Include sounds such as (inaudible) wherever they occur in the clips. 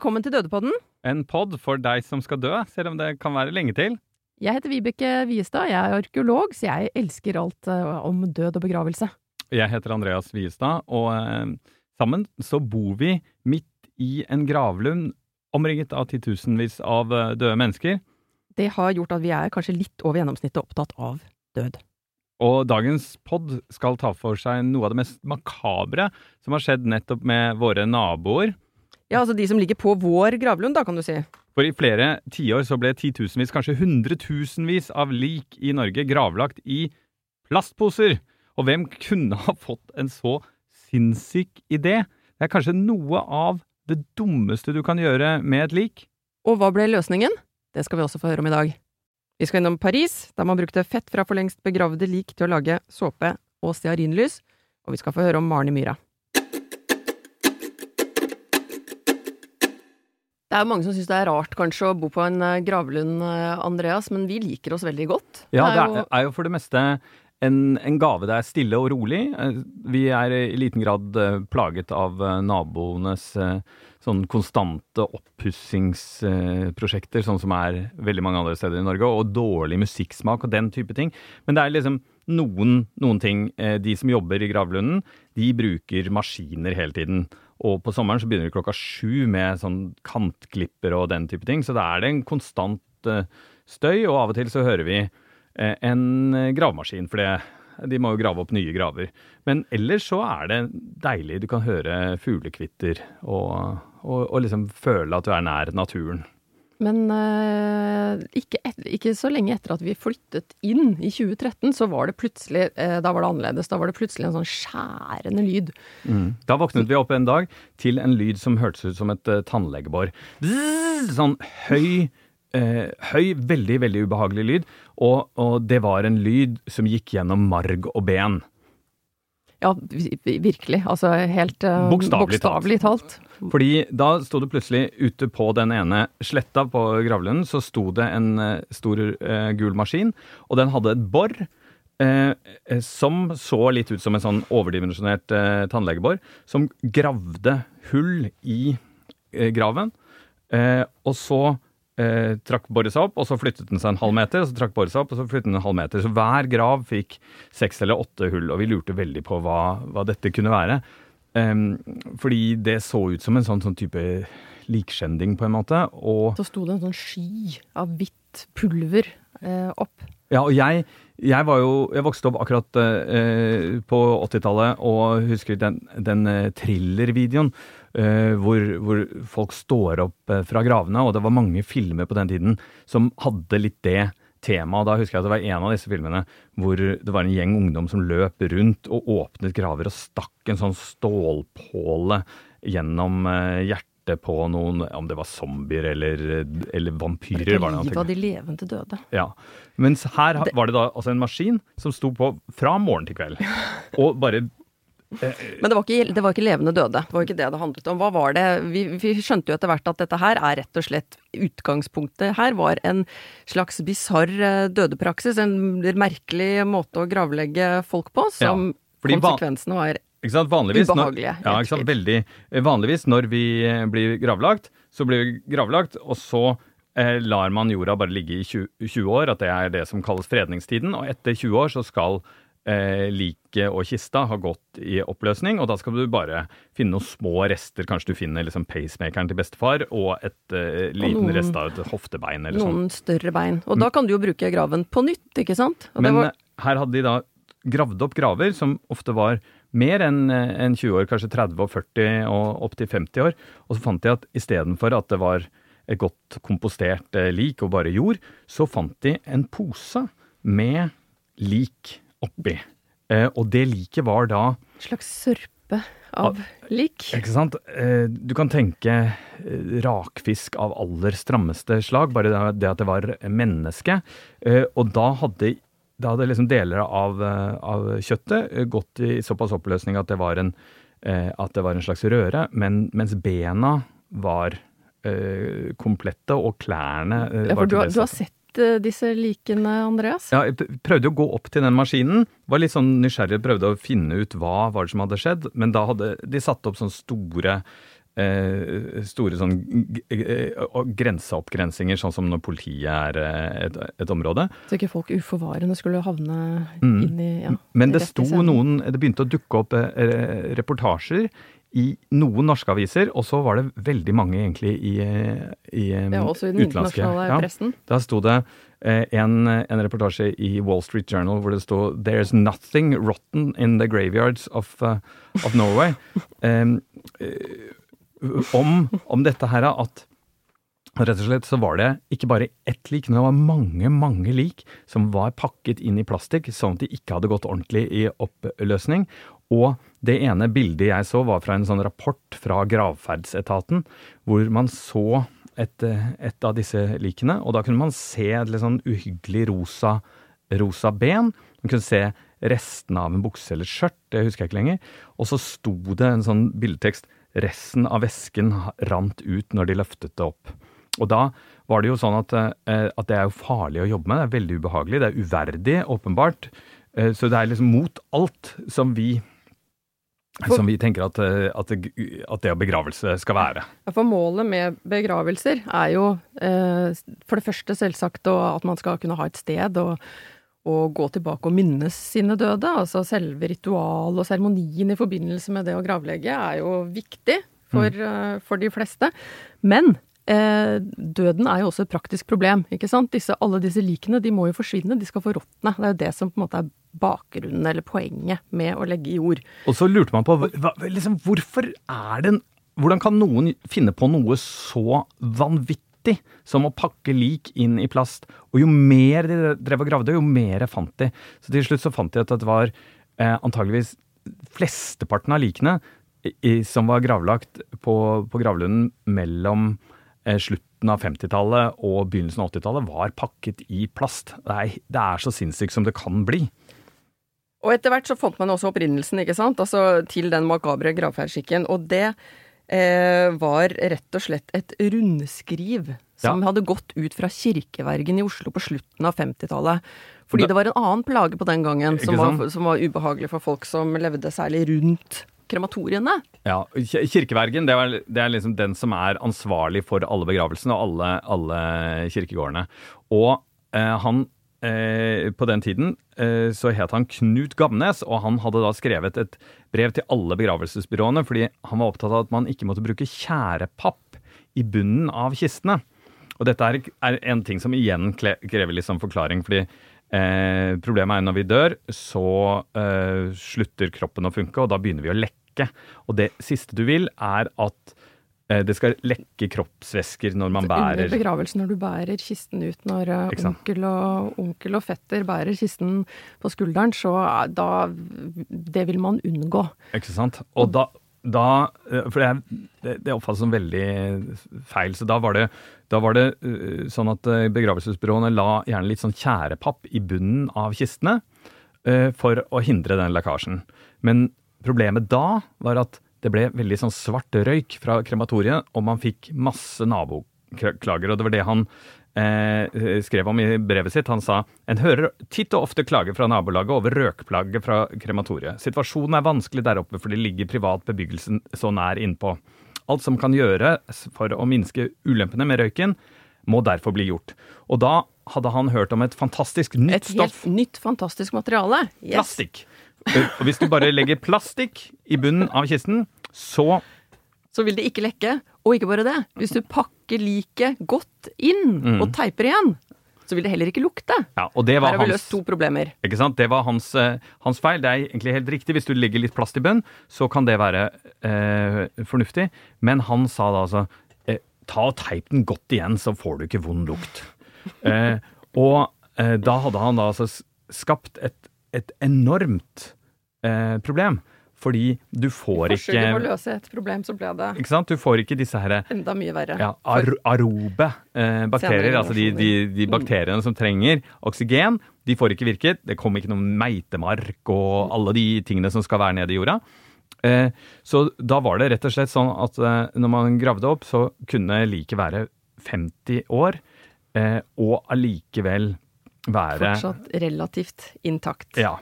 Velkommen til Dødepodden. En pod for deg som skal dø, selv om det kan være lenge til. Jeg heter Vibeke Viestad, jeg er arkeolog, så jeg elsker alt uh, om død og begravelse. Jeg heter Andreas Viestad, og uh, sammen så bor vi midt i en gravlund omringet av titusenvis av uh, døde mennesker. Det har gjort at vi er kanskje litt over gjennomsnittet opptatt av død. Og dagens pod skal ta for seg noe av det mest makabre som har skjedd nettopp med våre naboer. Ja, altså de som ligger på vår gravlund, da, kan du si. For i flere tiår så ble titusenvis, kanskje hundretusenvis av lik i Norge gravlagt i plastposer. Og hvem kunne ha fått en så sinnssyk idé? Det er kanskje noe av det dummeste du kan gjøre med et lik. Og hva ble løsningen? Det skal vi også få høre om i dag. Vi skal innom Paris, der man brukte fett fra for lengst begravde lik til å lage såpe og stearinlys, og vi skal få høre om Maren i myra. Det er jo mange som syns det er rart kanskje å bo på en gravlund, Andreas, men vi liker oss veldig godt. Ja, det er, er jo for det meste en, en, gave det er stille og rolig. Vi er i liten grad plaget av naboenes sånn konstante oppussingsprosjekter, sånn som er veldig mange andre steder i Norge, og dårlig musikksmak og den type ting. Men det er liksom noen, noen ting. De som jobber i gravlunden, de bruker maskiner hele tiden. Og på sommeren så begynner vi klokka sju med sånn kantklipper og den type ting. Så da er det en konstant uh, støy, og av og til så hører vi uh, en gravemaskin, for det, de må jo grave opp nye graver. Men ellers så er det deilig. Du kan høre fuglekvitter og, og, og liksom føle at du er nær naturen. Men uh, ikke, et, ikke, så lenge etter at vi flyttet inn i 2013, så var det plutselig uh, Da var det annerledes. Da var det plutselig en sånn skjærende lyd. Mm. Da våknet vi opp en dag til en lyd som hørtes ut som et uh, tannlegebor. Sånn høy, høy, veldig, veldig ubehagelig lyd. Og, og det var en lyd som gikk gjennom marg og ben. Ja, virkelig. Altså helt uh, bokstavelig talt. Fordi da sto det plutselig ute på den ene sletta på gravlunden, så sto det en uh, stor uh, gul maskin, og den hadde et bor. som så litt ut som en sånn overdimensjonert tannlegebor, som gravde hull i graven. og så eh, trakk boret seg opp, og så flyttet den seg en halv meter, og så trakk boret seg opp, og så flyttet den en halv meter. Så hver grav fikk seks eller åtte hull, og vi lurte veldig på hva, hva dette kunne være. Um, fordi det så ut som en sånn, sånn type likskjending, på en måte. Og Så sto det en sånn sky av hvitt pulver eh, opp. Ja, og jeg, jeg var jo Jeg vokste opp akkurat eh, på 80-tallet og husker den, den eh, thriller-videoen. Uh, hvor, hvor, folk står opp uh, fra gravene, og det var mange filmer på den tiden som hadde litt det temaet. Da husker jeg at det var en av disse filmene hvor det var en gjeng ungdom som løp rundt og åpnet graver og stakk en sånn stålpåle gjennom uh, hjertet på noen, om det var zombier eller, eller vampyrer. var det Liv av de levende døde. Ja. Mens her var det da altså en maskin som sto på fra morgen til kveld. (laughs) Og bare men det var, ikke, det var, ikke, levende døde. Det var ikke det det handlet om. Hva var det? Vi, vi, skjønte jo etter hvert at dette her er rett og slett Utgangspunktet her var en slags bisarr eh, dødepraksis. En merkelig måte å gravlegge folk på, som ja, konsekvensene var vanligvis, ubehagelige. Når, ja, ikke sant? Veldig. Vanligvis når vi eh, blir gravlagt, så blir vi gravlagt, og så eh, lar man jorda bare ligge i 20, 20 år, at det er det som kalles fredningstiden. Og etter 20 år så skal eh, liket og kista har gått i oppløsning, og da skal du bare finne noen små rester. Kanskje du finner liksom pacemakeren til bestefar og et eh, liten noen, rest av et hoftebein eller noen sånn. større bein. Og da kan du jo bruke graven på nytt, ikke sant? Og Men var... her hadde de da gravd opp graver som ofte var mer enn en 20 år, kanskje 30 og 40 og opp til 50 år. Og så fant de at istedenfor at det var et godt kompostert eh, lik og bare jord, så fant de en pose med lik oppi. Eh, og det liket var da En Slags sørpe? av lik. Ikke sant? Eh, Du kan tenke eh, rakfisk av aller strammeste slag, bare det- at det var menneske. Eh, Og da hadde, da hadde liksom deler av, av kjøttet gått i såpass oppløsning at det var en, at det var en slags røre, men, mens bena var eh, komplette, og klærne eh, Ja, var for du, har- du har sett eh, disse likene, Andreas? Ja, jeg prøvde å gå opp til den maskinen. Var litt sånn nysgjerrig, prøvde å finne ut hva var det som hadde skjedd. Men da hadde de satt opp sånne store eh, store sånn og grenseoppgrensinger, sånn som når politiet er eh, et, et område. Så ikke folk uforvarende skulle havne Mm. inn i ja, Men det sto noen Det begynte å dukke opp eh, reportasjer i noen norske aviser, og så var det veldig mange egentlig i, i eh, Ja, også i den utenlandske. internasjonale Ja. pressen. Da sto det eh, en, en reportasje i Wall Street Journal hvor det sto There's nothing rotten in the graveyards of, uh, of Norway. (laughs) Om, om dette her at Rett og slett så var det ikke bare ett lik, men det var mange, mange lik som var pakket inn i plastikk, sånn at de ikke hadde gått ordentlig i oppløsning. Og det ene bildet jeg så, var fra en sånn rapport fra gravferdsetaten, hvor man så et, eh, et av disse likene, og da kunne man se et litt sånn uhyggelig rosa, rosa ben. Man kunne se restene av en bukse eller et skjørt, det husker jeg ikke lenger. Og så sto det en sånn bildetekst Resten av væsken rant ut når de løftet det opp. Og da var det jo sånn at, eh, at det er jo farlig å jobbe med, det er veldig ubehagelig, det er uverdig, åpenbart. Eh, Så det er liksom mot alt som vi som vi tenker at, eh, at, at det å begravelse skal være. Ja, For målet med begravelser er jo eh, for det første selvsagt å- at man skal kunne ha et sted og, og gå tilbake og minnes sine døde. Altså selve ritualet og seremonien i forbindelse med det å gravlegge er jo viktig for, mm. for de fleste. Men eh, døden er jo også et praktisk problem, ikke sant. Disse, alle disse likene de må jo forsvinne, de skal forråtne. Det er jo det som på en måte er bakgrunnen eller poenget med å legge i jord. Og så lurte man på hva, liksom, hvorfor er det Hvordan kan noen finne på noe så vanvittig som å pakke lik inn i plast? Og jo mer de drev og gravde, jo mer fant de. Så til slutt så fant de at det var eh, antageligvis flesteparten av likene i, som var gravlagt på, på gravlunden mellom eh, slutten av 50-tallet og begynnelsen av 80-tallet, var pakket i plast. Det er, det er så sinnssykt som det kan bli. Og etter hvert så fant man også opprinnelsen, ikke sant, altså til den makabre gravferdsskikken. Og det eh, var rett og slett et rundskriv som Ja. hadde gått ut fra kirkevergen i Oslo på slutten av 50-tallet. Fordi Da- det var en annen plage på den gangen som var, som var ubehagelig for folk som levde særlig rundt krematoriene. Ja, Kirkevergen det er, det er liksom den som er ansvarlig for alle begravelsene og alle, alle kirkegårdene. Og eh, han eh, På den tiden eh, så het han Knut Gamnes, og han hadde da skrevet et brev til alle begravelsesbyråene fordi han var opptatt av at man ikke måtte bruke tjærepapp i bunnen av kistene. Og dette er, er en ting som igjen krever litt sånn forklaring, fordi eh, problemet er når vi dør, så eh, slutter kroppen å funke, og da begynner vi å lekke. Og det siste du vil, er at eh, det skal lekke kroppsvæsker når man Under bærer begravelsen, når du bærer kisten ut, når eh, onkel og, onkel og fetter bærer kisten på skulderen, så er- da Det vil man unngå. Ikke sant? Og da, da eh, For det, det, oppfattes som veldig feil. Så da var det, da var det eh, sånn at eh, begravelsesbyråene la gjerne litt sånn tjærepapp i bunnen av kistene eh, for å hindre den lekkasjen. Men problemet da var at det ble veldig sånn svart røyk fra krematoriet, og man fikk masse naboklager. Og det var det han eh, skrev om i brevet sitt. Han sa en hører titt og ofte klager fra nabolaget over røkplagget fra krematoriet. Situasjonen er vanskelig der oppe for det ligger privat bebyggelse så nær innpå. Alt som kan gjøres for å minske ulempene med røyken, må derfor bli gjort. Og da hadde han hørt om et fantastisk nytt Et helt stoff. nytt, fantastisk materiale. Yes. Plastikk. Og hvis du bare legger plastikk i bunnen av kisten, så så vil det ikke lekke. Og ikke bare det, hvis du pakker liket godt inn Mm. og teiper igjen, så vil det heller ikke lukte. Ja, og det Her var har vi løst to problemer. Ikke sant? Det var hans, eh, hans feil. Det er egentlig helt riktig. Hvis du legger litt plast i bunn, så kan det være eh, fornuftig. Men han sa da altså eh, ta og teip den godt igjen, så får du ikke vond lukt. Eh, og eh, da hadde han da altså skapt et, et enormt eh, problem. fordi du får Forsøket på å løse et problem, så ble det Ikke sant? Du får ikke disse her, enda mye verre. ja, ar arobe eh, bakterier, altså de, de, de bakteriene som trenger oksygen, de får ikke virket. Det kom ikke noen meitemark og alle de tingene som skal være nede i jorda. Eh, så da var det rett og slett sånn at eh, når man gravde opp, så kunne liket være 50 år, eh, og allikevel være Fortsatt relativt intakt. Ja.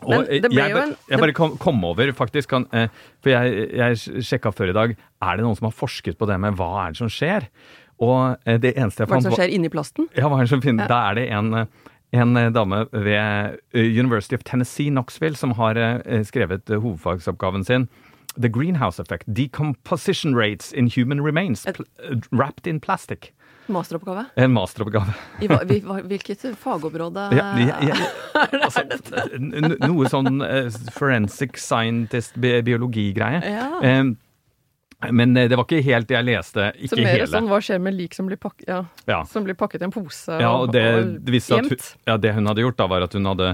Og Men det ble jeg, jo en- jeg bare kom, kom over, faktisk, kan, eh, for jeg, jeg sjekka før i dag, er det noen som har forsket på det med hva er det som skjer? Og eh, det eneste jeg Hva er det som skjer inni plasten? ja, hva er det som finner? Ja. Da er det en, eh, en eh, dame ved University of Tennessee, Knoxville, som har skrevet hovedfagsoppgaven sin. The Greenhouse Effect. Decomposition rates in human remains wrapped in plastic. Masteroppgave? En masteroppgave. I hva, vi- hva- hvilket fagområde Ja, ja, ja. (laughs) altså, n- noe sånn eh, forensic scientist, bi biologigreie. Ja. Um, men eh, det var ikke helt jeg leste, Så mer hele. sånn hva skjer med lik som blir, pakket, ja, Ja. som blir pakket i en pose Ja, og det, det hun, ja, det hun hadde gjort, da, var at hun hadde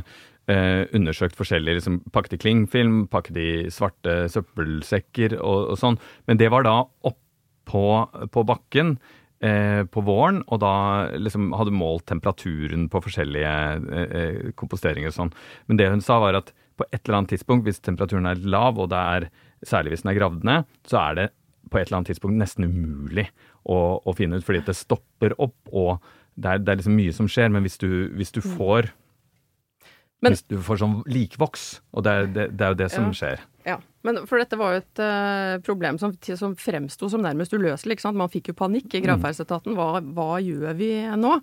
eh, undersøkt forskjellige liksom, Pakket i klingfilm, pakket i svarte søppelsekker og, og sånn. Men det var da oppå på bakken på våren, og da liksom hadde målt temperaturen på forskjellige eh, eh, komposteringer og sånn. Men det hun sa, var at på et eller annet tidspunkt, hvis temperaturen er lav, og det er særlig hvis den er gravd ned, så er det på et eller annet tidspunkt nesten umulig å, å finne ut, fordi det stopper opp, og det er, det er liksom mye som skjer, men hvis du, hvis du får Men- Hvis du får sånn likvoks, og det er, det, det er jo det som Ja. skjer. Men for dette var jo et eh, problem som, som fremsto som nærmest uløselig. ikke sant? Man fikk jo panikk i gravferdsetaten. Hva, hva gjør vi nå?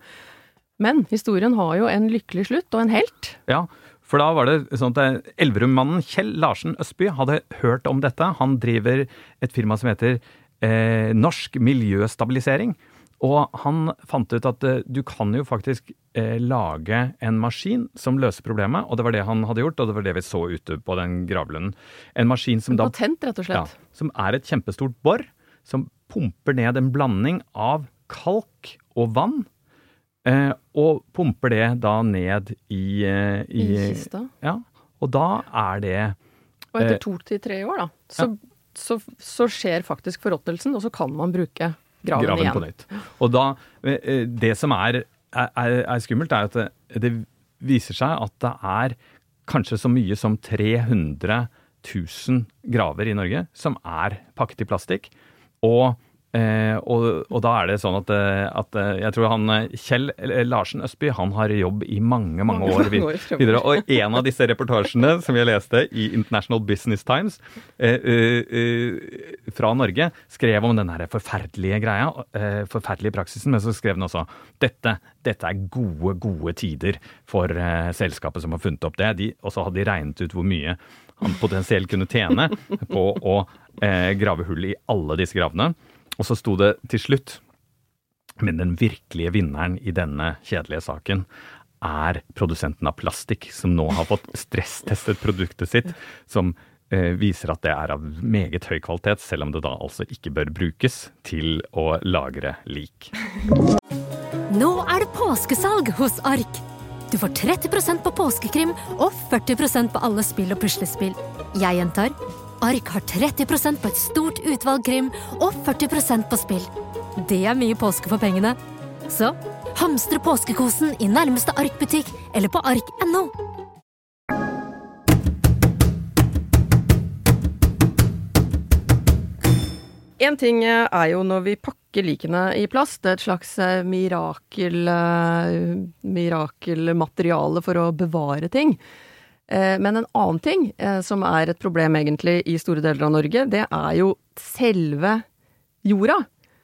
Men historien har jo en lykkelig slutt, og en helt. Ja, for da var det sånn at eh, Elverum-mannen Kjell Larsen Østby hadde hørt om dette. Han driver et firma som heter eh, Norsk Miljøstabilisering. Og han fant ut at eh, du kan jo faktisk eh, lage en maskin som løser problemet, og det var det han hadde gjort, og det var det vi så ute på den gravlunden. En maskin som da Patent, rett og slett. ja, som er et kjempestort bor, som pumper ned en blanding av kalk og vann, eh, og pumper det da ned i, eh, I, i kista. Ja, og da er det Og etter eh, to til tre år, da, så, så, så skjer faktisk forråtnelsen, og så kan man bruke graven, graven igjen. på nytt. Og da, eh, det som er, er, er skummelt, er at det, det viser seg at det er kanskje så mye som 300 000 graver i Norge som er pakket i plastikk. Og, eh, og, og da er det sånn at, eh, at eh, jeg tror han eh, Kjell Larsen Østby han har jobb i mange, mange år videre. Og en av disse reportasjene som jeg leste i International Business Times eh, eh, fra Norge, skrev om den forferdelige greia, forferdelige praksisen, men så skrev den også dette, dette er gode, gode tider for selskapet som har funnet opp det. De, og så hadde de regnet ut hvor mye han potensielt kunne tjene på å grave hull i alle disse gravene. Og så sto det til slutt men den virkelige vinneren i denne kjedelige saken er produsenten av plastikk, som nå har fått stresstestet produktet sitt, som eh, viser at det er av meget høy kvalitet, selv om det da altså ikke bør brukes til å lagre lik. Nå er det påskesalg hos Ark! Du får 30% på påskekrim og 40% på alle spill og puslespill. Jeg gjentar Ark har 30% på et stort utvalg krim og 40% på spill. Det er mye påske for pengene. Så hamstre påskekosen i nærmeste Ark-butikk eller på ark.no. En ting er jo når vi pakker likene i plast, det er et slags eh, mirakel, eh, mirakelmateriale for å bevare ting. Eh, Men en annen ting eh, som er et problem egentlig i store deler av Norge, det er jo selve jorda.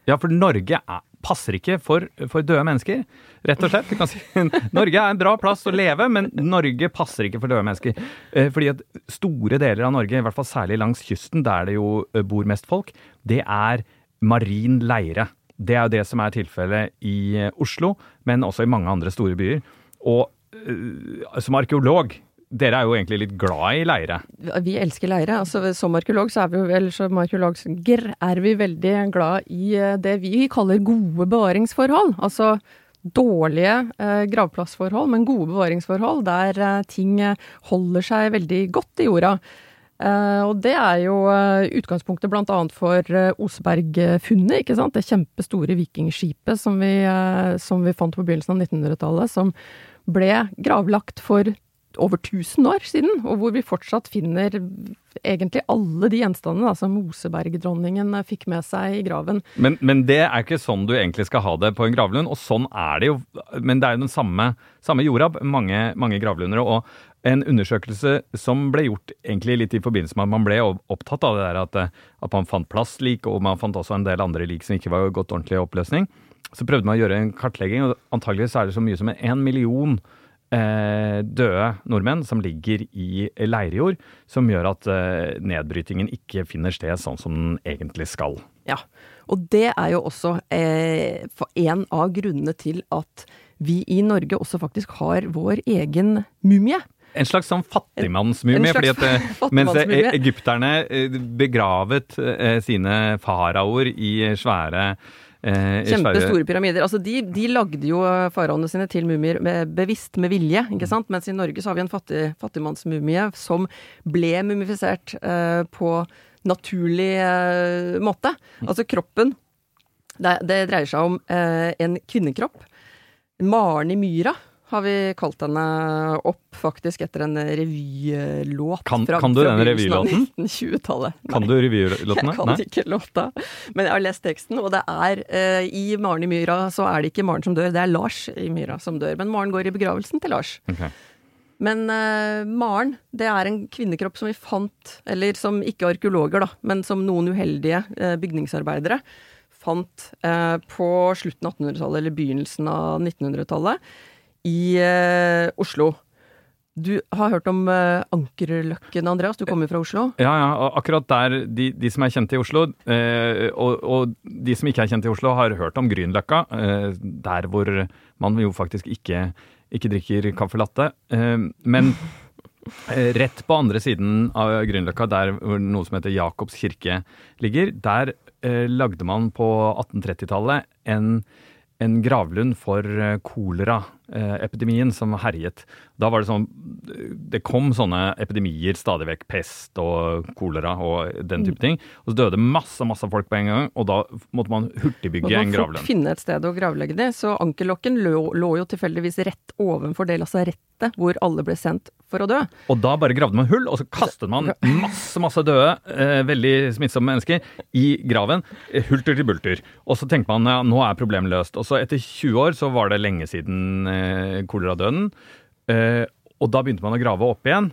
Ja, for Norge er, passer ikke for, for døde mennesker, rett og slett. Si, (laughs) Norge er en bra plass å leve, men Norge passer ikke for døde mennesker. Eh, Fordi at store deler av Norge, i hvert fall særlig langs kysten, der det jo bor mest folk, det er marin leire. Det er jo det som er tilfellet i Oslo, men også i mange andre store byer. Og som arkeolog, dere er jo egentlig litt glad i leire. Vi elsker leire. Altså, som arkeolog så er vi vel, som arkeologer er vi veldig glad i eh, det vi kaller gode bevaringsforhold. Altså dårlige eh, gravplassforhold, men gode bevaringsforhold der eh, ting eh, holder seg veldig godt i jorda. Eh, og det er jo eh, utgangspunktet annet for Oseberg-funnet, ikke sant. Det kjempestore vikingskipet som vi, som vi fant på begynnelsen av 1900-tallet, som ble gravlagt for over 1000 år siden, og hvor vi fortsatt finner egentlig alle de gjenstandene da, som Oseberg-dronningen eh, fikk med seg i graven. Men, men det er ikke sånn du egentlig skal ha det på en gravlund, og sånn er det jo. Men det er jo den samme, samme jorda, mange, mange gravlunder. Og en undersøkelse som ble gjort egentlig litt i forbindelse med at man ble opptatt av det der at, eh, at man fant plastlik, og man fant også en del andre lik som ikke var gått ordentlig i oppløsning. Så prøvde man å gjøre en kartlegging, og antageligvis er det så mye som en million døde nordmenn som ligger i leirjord, som gjør at eh, nedbrytingen ikke finner sted sånn som den egentlig skal. Ja, og det er jo også eh, en av grunnene til at vi i Norge også faktisk har vår egen mumie. En slags sånn fattigmannsmumie. fordi at eh, (laughs) Mens e- egypterne eh, begravet eh, sine faraoer i svære Eh, Kjempestore pyramider. Altså de, de, lagde jo faraoene sine til mumier med, bevisst med vilje, ikke sant. Mens i Norge så har vi en fattig, fattigmannsmumie som ble mumifisert eh, på naturlig eh, måte. Altså kroppen det, det, dreier seg om eh, en kvinnekropp. Maren i myra har vi kalt henne opp, faktisk, etter en revylåt kan, fra, kan du den revylåten? 1920-tallet. Kan du revylåten? Jeg kan Nei? ikke låta, men jeg har lest teksten, og det er uh, I Maren i myra så er det ikke Maren som dør, det er Lars i myra som dør. Men Maren går i begravelsen til Lars. Okay. Men uh, Maren, det er en kvinnekropp som vi fant, eller som ikke arkeologer, da, men som noen uheldige uh, bygningsarbeidere fant på slutten av 1800-tallet eller begynnelsen av 1900-tallet i uh, Oslo. Du har hørt om uh, Ankerløkken, Andreas? Du kommer fra Oslo? Ja, ja. Akkurat der, de, de som er kjent i Oslo, uh, og, og, de som ikke er kjent i Oslo, har hørt om Grünerløkka. Uh, der hvor man jo faktisk ikke, ikke drikker caffè latte. men rett på andre siden av Grünerløkka, der hvor noe som heter Jakobs kirke ligger, der lagde man på 1830-tallet en en gravlund for koleraepidemien som herjet. Da var det sånn Det kom sånne epidemier stadig vekk. Pest og kolera og den type ting. Og så døde masse masse folk på en gang, og da måtte man hurtigbygge en gravlund. Fort finne et sted å gravlegge det. Så Ankerlokken lå, lå jo tilfeldigvis rett ovenfor det lasarettet hvor alle ble sendt for å dø. Og da bare gravde man hull, og så kastet man masse masse døde, eh, veldig smittsomme mennesker, i graven. Eh, hulter til bulter. Og så tenkte man ja, nå er problemet løst. Og så etter 20 år så var det lenge siden eh, koleradøden. Eh, og da begynte man å grave opp igjen.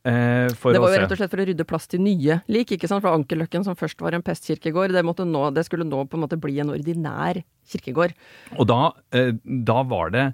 Eh, det var jo rett og slett for å rydde plass til nye lik. ikke sant? For Ankerløkken, som først var en pestkirkegård, det, nå, det skulle nå på en måte bli en ordinær kirkegård. Og da, eh, da var det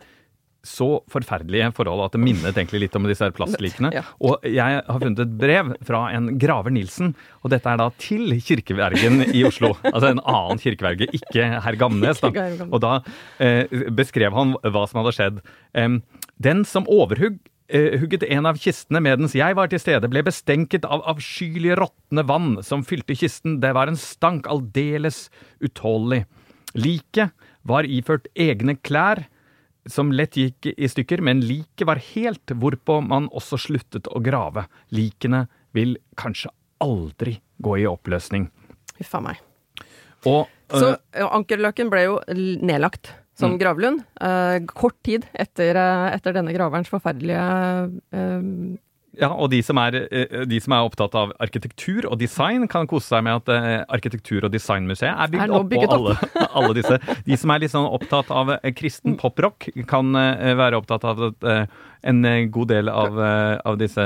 så forferdelige forhold at det minnet egentlig litt om disse her plastlikene. Ja. Og jeg har funnet et brev fra en Graver Nilsen, og dette er da til kirkevergen i Oslo. (laughs) altså en annen kirkeverge, ikke herr Gamnes. Da. Og da eh, beskrev han hva som hadde skjedd. Um, den som overhugg eh, hugget en av kistene medens jeg var til stede, ble bestenket av avskyelig råtne vann som fylte kisten. Det var en stank aldeles utålelig. Liket var iført egne klær som lett gikk i stykker, men liket var helt, hvorpå man også sluttet å grave. Likene vil kanskje aldri gå i oppløsning. Huff a meg. Og, Så uh, Ankerløkken ble jo nedlagt som mm. gravlund. Uh, kort tid etter, uh, etter, denne graverens forferdelige uh, ja, og de som, er, de som, er, opptatt av arkitektur og design, kan kose seg med at Arkitektur- og designmuseet er bygd er opp på alle, (laughs) alle, disse. De som er litt sånn opptatt av kristen mm. poprock, kan være opptatt av at en god del av, av disse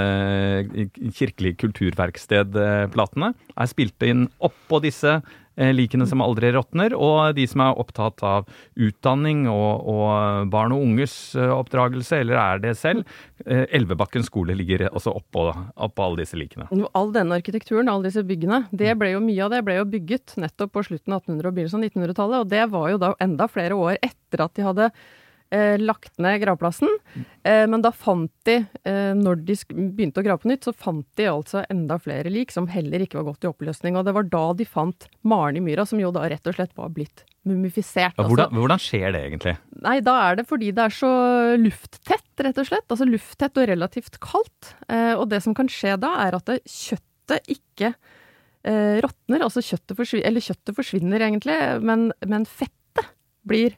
kirkelige kulturverkstedplatene er spilt inn oppå disse Eh, likene som aldri råtner, og de som er opptatt av utdanning og, og barn og unges eh, oppdragelse, eller er det selv. Eh, Elvebakken skole ligger også oppå, oppå alle disse likene. All denne arkitekturen, alle disse byggene, det ble jo mye av det ble jo bygget nettopp på slutten av 1800- og begynnelsen av 1900-tallet, og det var jo da enda flere år etter at de hadde eh, lagt ned gravplassen. Eh, men da fant de, eh, når de begynte å grave på nytt, så fant de altså enda flere lik som heller ikke var gått i oppløsning. Og det var da de fant Maren i myra, som jo da rett og slett var blitt mumifisert. Ja, hvordan, altså. hvordan, skjer det egentlig? Nei, da er det fordi det er så lufttett, rett og slett. Altså lufttett og relativt kaldt. Eh, og det som kan skje da, er at kjøttet ikke eh, råtner, altså kjøttet forsvinner, eller kjøttet forsvinner egentlig, men, men fettet blir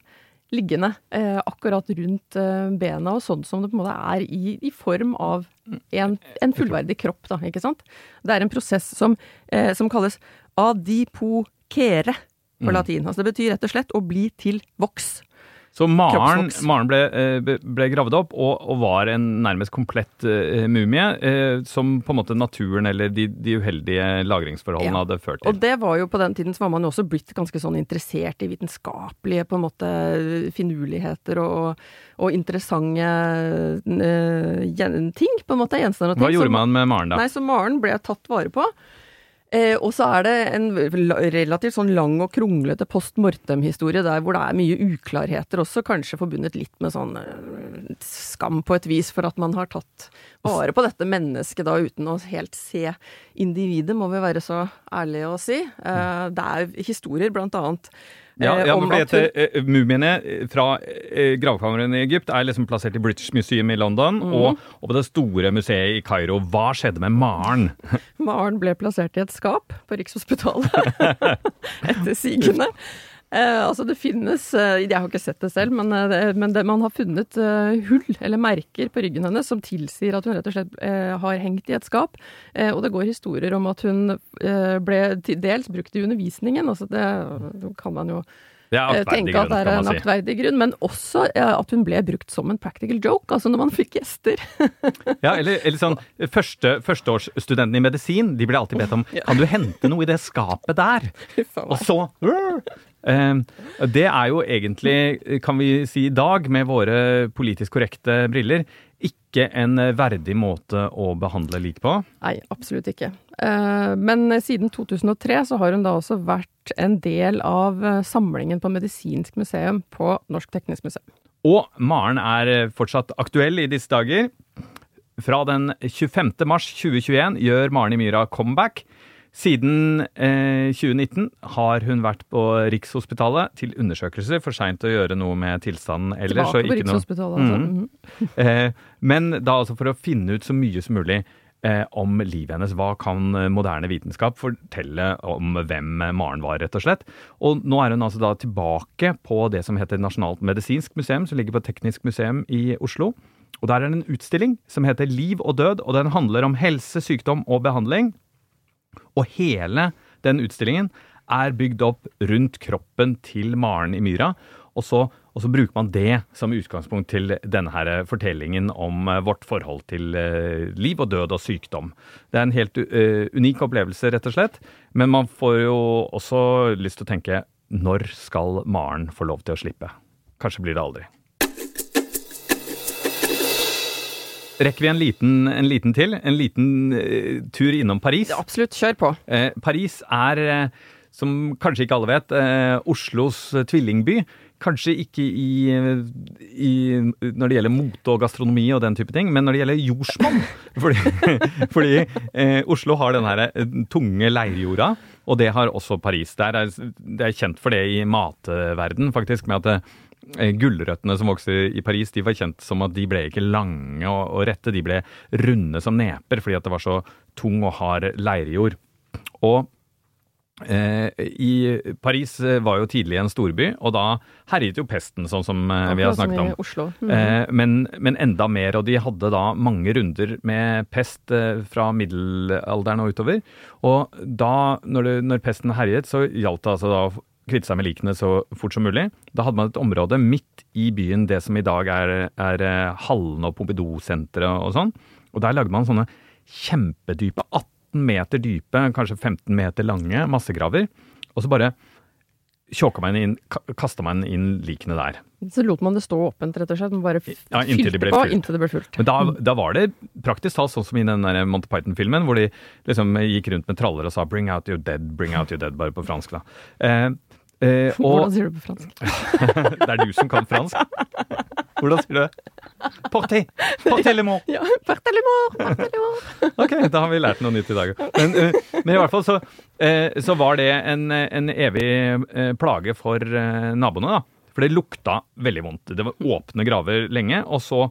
liggende eh, akkurat rundt eh, bena, og sånn som det på en måte er i, i form av en, en, fullverdig kropp, da, ikke sant. Det er en prosess som, eh, som kalles adipokere på mm. latin. Altså det betyr rett og slett å bli til voks. Så Maren, Maren ble, eh, ble, gravd opp og, og, var en nærmest komplett uh, mumie, uh, som på en måte naturen eller de, de uheldige lagringsforholdene ja. hadde ført til. Og det var jo på den tiden så var man jo også blitt ganske sånn interessert i vitenskapelige på en måte finurligheter og, og interessante uh, ting, på en måte. Gjenstander og ting. Hva gjorde man med Maren da? Nei, så Maren ble tatt vare på. Eh, og så er det en relativt sånn lang og kronglete post mortem-historie der hvor det er mye uklarheter også, kanskje forbundet litt med sånn eh, skam på et vis for at man har tatt vare på dette mennesket da uten å helt se individet, må vi være så ærlige å si. Eh, det er historier blant annet ja, eh, ja om at uh, Mumiene fra gravkammeren i Egypt er liksom plassert i British Museum i London mm. og, og, på det store museet i Kairo. Hva skjedde med Maren? (laughs) Maren ble plassert i et skap på Rikshospitalet (laughs) etter sigende. Eh, altså det finnes eh, Jeg har ikke sett det selv, men, eh, det, men det, man har funnet eh, hull eller merker på ryggen hennes som tilsier at hun rett og slett har hengt i et skap. Og det går historier om at hun ble dels brukt i undervisningen. Altså det, det kan man jo tenke at det er en aktverdig grunn, men også at hun ble brukt som en practical joke, altså når man fikk gjester. ja, eller, eller sånn første, Førsteårsstudentene i medisin de ble alltid bedt om kan du hente noe i det skapet der? (laughs) Og så Ehm, det er jo egentlig, kan vi si i dag, med våre politisk korrekte briller, ikke en verdig måte å behandle lik på? Nei, absolutt ikke. Ehm, men siden 2003 så har hun da også vært en del av eh, samlingen på Medisinsk museum på Norsk Teknisk Museum. Og Maren er fortsatt aktuell i disse dager. Fra den 25. mars 2021 gjør Maren i Myra comeback. Siden eh, 2019 har hun vært på Rikshospitalet til undersøkelse. For seint å gjøre noe med tilstanden ellers. Tilbake på Rikshospitalet, altså. Mm. -hmm. (laughs) eh, men da altså for å finne ut så mye som mulig eh, om livet hennes. Hva kan moderne vitenskap fortelle om hvem Maren var, rett og slett? Og nå er hun altså da tilbake på det som heter Nasjonalt medisinsk museum, som ligger på Teknisk museum i Oslo. Og der er det en utstilling som heter Liv og død, og den handler om helse, sykdom og behandling. Og hele den utstillingen er bygd opp rundt kroppen til Maren i myra. Og så, og så, bruker man det som utgangspunkt til denne her fortellingen om eh, vårt forhold til uh, liv og død og sykdom. Det er en helt uh, unik opplevelse, rett og slett. Men man får jo også lyst til å tenke når skal Maren få lov til å slippe? Kanskje blir det aldri. Rekker vi en liten, en liten til? En liten uh, tur innom Paris? Absolutt, kjør på. Uh, Paris er, uh, som kanskje ikke alle vet, Oslos tvillingby. Kanskje ikke i, i, når det gjelder mote og gastronomi og den type ting, men når det gjelder jordsmonn. (laughs) Fordi, fordi Oslo har den her tunge leirjorda, og det har også Paris. Er, det er kjent for det i matverden, faktisk, med at Eh, gulrøttene som vokser i Paris, de var kjent som at de ble ikke lange og, rette, de ble runde som neper fordi at det var så tung og hard leirjord. Og eh, i Paris eh, var jo tidlig en storby, og da herjet jo pesten, sånn som eh, vi har snakket om. Oslo. Mm eh, men, men, enda mer, og de hadde da mange runder med pest eh, fra middelalderen og utover. Og da, når, det, når pesten herjet, så gjaldt det altså da kvitte seg med likene så fort som mulig. Da hadde man et område midt i byen, det som i dag er, er eh, Hallen og Pompidou-senteret og sånn. Og der lagde man sånne kjempedype, 18 meter dype, kanskje 15 meter lange massegraver. Og så bare tjåka man inn, kasta man inn likene der. Så lot man det stå åpent, rett og slett? Man bare ja, inntil fylte på inntil det ble fullt. Men da, da, var det praktisk talt sånn som i den der Monty Python-filmen, hvor de liksom gikk rundt med traller og sa 'bring out your dead', 'bring out your dead', bare på fransk, da. Eh, Eh, (laughs) og, Hvordan sier du det på fransk? (laughs) det er du som kan fransk. Hvordan sier du det? Porté! Porté le mot! Ja, porté le mot! (laughs) ok, da har vi lært noe nytt i dag. Men, uh, men i hvert fall så, uh, så var det en, en evig uh, plage for naboene, da. For det lukta veldig vondt. Det var åpne graver lenge, og så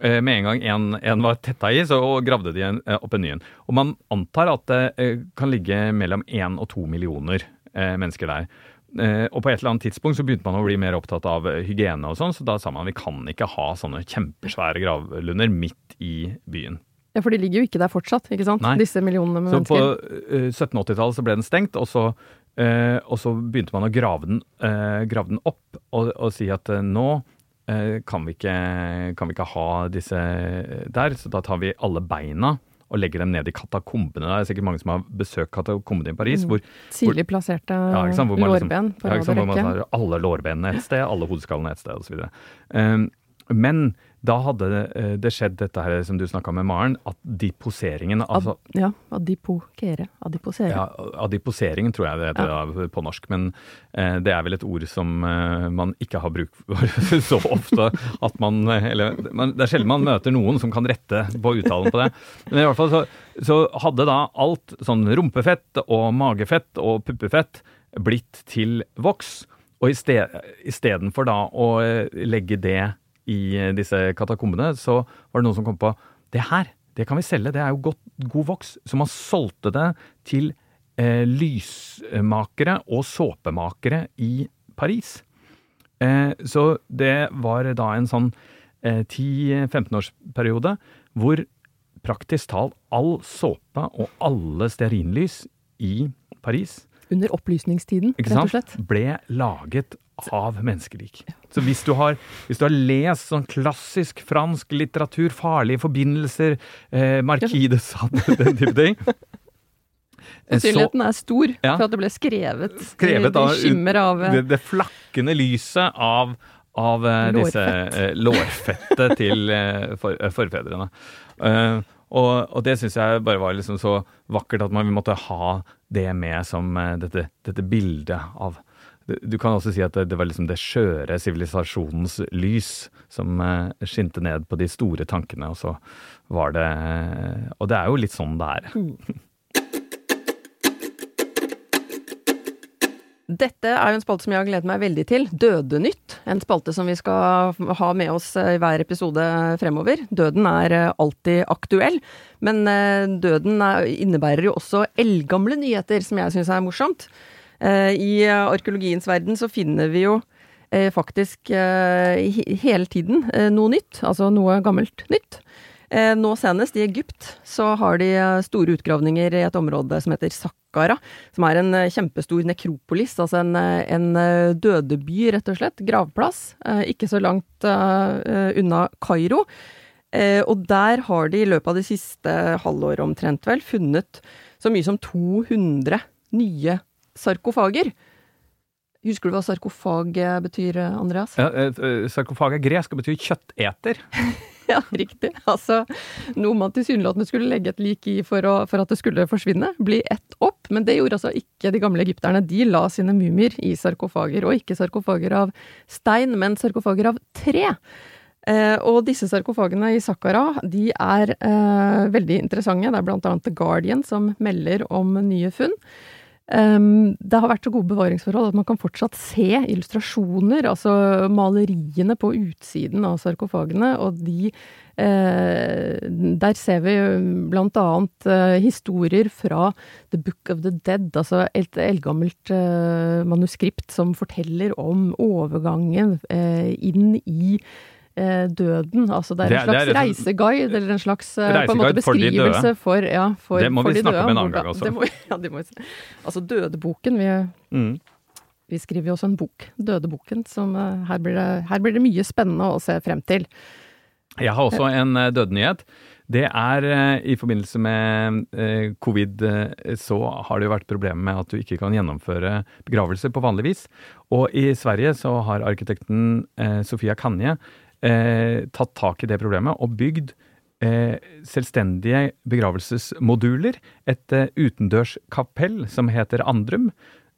Eh, med en gang en, en var tetta i, så gravde de en, eh, opp en ny en. Og man antar at det eh, kan ligge mellom én og to millioner mennesker der. Og på et eller annet tidspunkt så begynte man å bli mer opptatt av hygiene og sånn, så da sa man vi kan ikke ha sånne kjempesvære gravlunder midt i byen. Ja, for de ligger jo ikke der fortsatt, ikke sant? Nei. Disse millionene med så mennesker. Så på 1780-tallet så ble den stengt, og så, og så begynte man å grave den, grave den opp og, og, si at nå Eh, kan vi, ikke, kan vi ikke ha disse der, så da tar vi alle beina og legger dem ned i katakombene. Det er sikkert mange som har besøkt katakombene i Paris. Mm. Hvor, Tidlig plasserte ja, lårben på rad og rekke. Hvor man har alle lårbenene et sted, alle hodeskallene et sted osv. Um, men da hadde eh, det skjedd dette her som du snakka med Maren, at adiposeringen altså, Ad, Ja, adipokere. Adiposere. Ja, adiposeringen tror jeg det heter ja. på norsk, men eh, det er vel et ord som eh, man ikke har bruk for (laughs) så ofte at man Eller man, det er sjelden man møter noen som kan rette på uttalen på det. Men i hvert fall så, så hadde da alt sånn rumpefett og magefett og puppefett blitt til voks. Og istedenfor da å eh, legge det i eh, disse katakombene, så var det noen som kom på det her, det kan vi selge, det er jo godt, god voks. Så man solgte det til eh, lysmakere og såpemakere i Paris. Eh, så det var da en sånn eh, 10-15-årsperiode hvor praktisk talt all såpe og alle stearinlys i Paris Under opplysningstiden, rett og slett? Ble laget av menneskelik. Så hvis du har, hvis du har lest sånn klassisk fransk litteratur, farlige forbindelser, eh, Marquis de Sade, den type ting (laughs) Sannsynligheten er stor ja, for at det ble skrevet, skrevet av, skimmer av det, det, flakkende lyset av, av lårfett. disse eh, lårfettet til eh, for, forfedrene. Og, og, det syns jeg bare var liksom så vakkert at man måtte ha det med som dette, dette bildet av du kan også si at det, var liksom det skjøre sivilisasjonens lys som eh, skinte ned på de store tankene, og så var det Og det er jo litt sånn det er. (laughs) Dette er jo en spalte som jeg har gledet meg veldig til. Dødenytt. En spalte som vi skal ha med oss i hver episode fremover. Døden er eh, alltid aktuell, men eh, døden innebærer jo også eldgamle nyheter, som jeg syns er morsomt. Eh, I arkeologiens verden så finner vi jo eh, faktisk eh, hele tiden noe nytt, altså noe gammelt nytt. Nå senest i Egypt så har de store utgravninger i et område som heter Sakkara. som er en kjempestor nekropolis, altså en, en dødeby, rett og slett. Gravplass. Ikke så langt unna Kairo. Og der har de i løpet av det siste halvåret omtrent vel funnet så mye som 200 nye sarkofager. Husker du hva sarkofag betyr, Andreas? Ja, eh, eh, sarkofag er gresk og betyr kjøtteter. (laughs) ja, riktig. Altså noe man tilsynelatende skulle legge et lik i for, å, for, at det skulle forsvinne. Bli ett opp. Men det gjorde altså ikke de gamle egypterne. De la sine mumier i sarkofager. Og ikke sarkofager av stein, men sarkofager av tre. Eh, og disse sarkofagene i Sakkara de er eh, veldig interessante. Det er annet The Guardian som melder om nye funn. Um, det har vært så gode bevaringsforhold at man kan fortsatt se illustrasjoner, altså maleriene på utsiden av sarkofagene, og de eh, Der ser vi blant annet eh, historier fra The Book of the Dead, altså et eldgammelt eh, manuskript som forteller om overgangen inn i døden. Altså det er en slags det er, reiseguide, eller en slags eh, en måte, beskrivelse for, for, ja, for, Det må vi snakke om en annen gang også. Må, (laughs) ja, må, altså Dødeboken. Vi, mm. vi, skriver jo også en bok, Dødeboken, som uh, her, blir det, her blir det mye spennende å se frem til. Jeg har også en dødenyhet. Det er i forbindelse med covid så har det jo vært problemer med at du ikke kan gjennomføre begravelser på vanlig vis. Og i Sverige så har arkitekten Sofia Kanje eh, tatt tak i det problemet og bygd eh, selvstendige begravelsesmoduler. Et eh, utendørskapell som heter Andrum.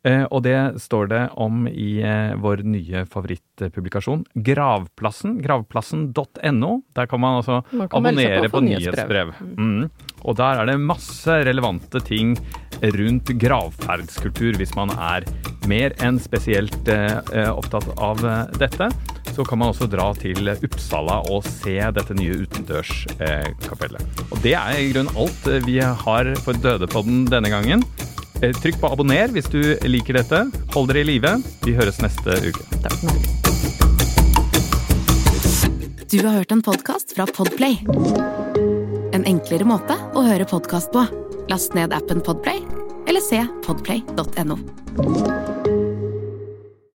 Eh, og det står det om i eh, vår nye favorittpublikasjon, Gravplassen. Gravplassen.no. Der kan man altså man kan abonnere på, på nyhetsbrev. Mm. Og der er det masse relevante ting rundt gravferdskultur, hvis man er mer enn spesielt eh, opptatt av dette. så kan man også dra til Uppsala og se dette nye utendørskapellet. Og det er i grunnen alt vi har for Dødepodden denne gangen. Eh, Trykk på abonner hvis du liker dette. Hold dere i live. Vi høres neste uke. Takk. Du har hørt en podkast fra Podplay. En enklere måte å høre podkast på. Last ned appen Podplay, eller se podplay.no.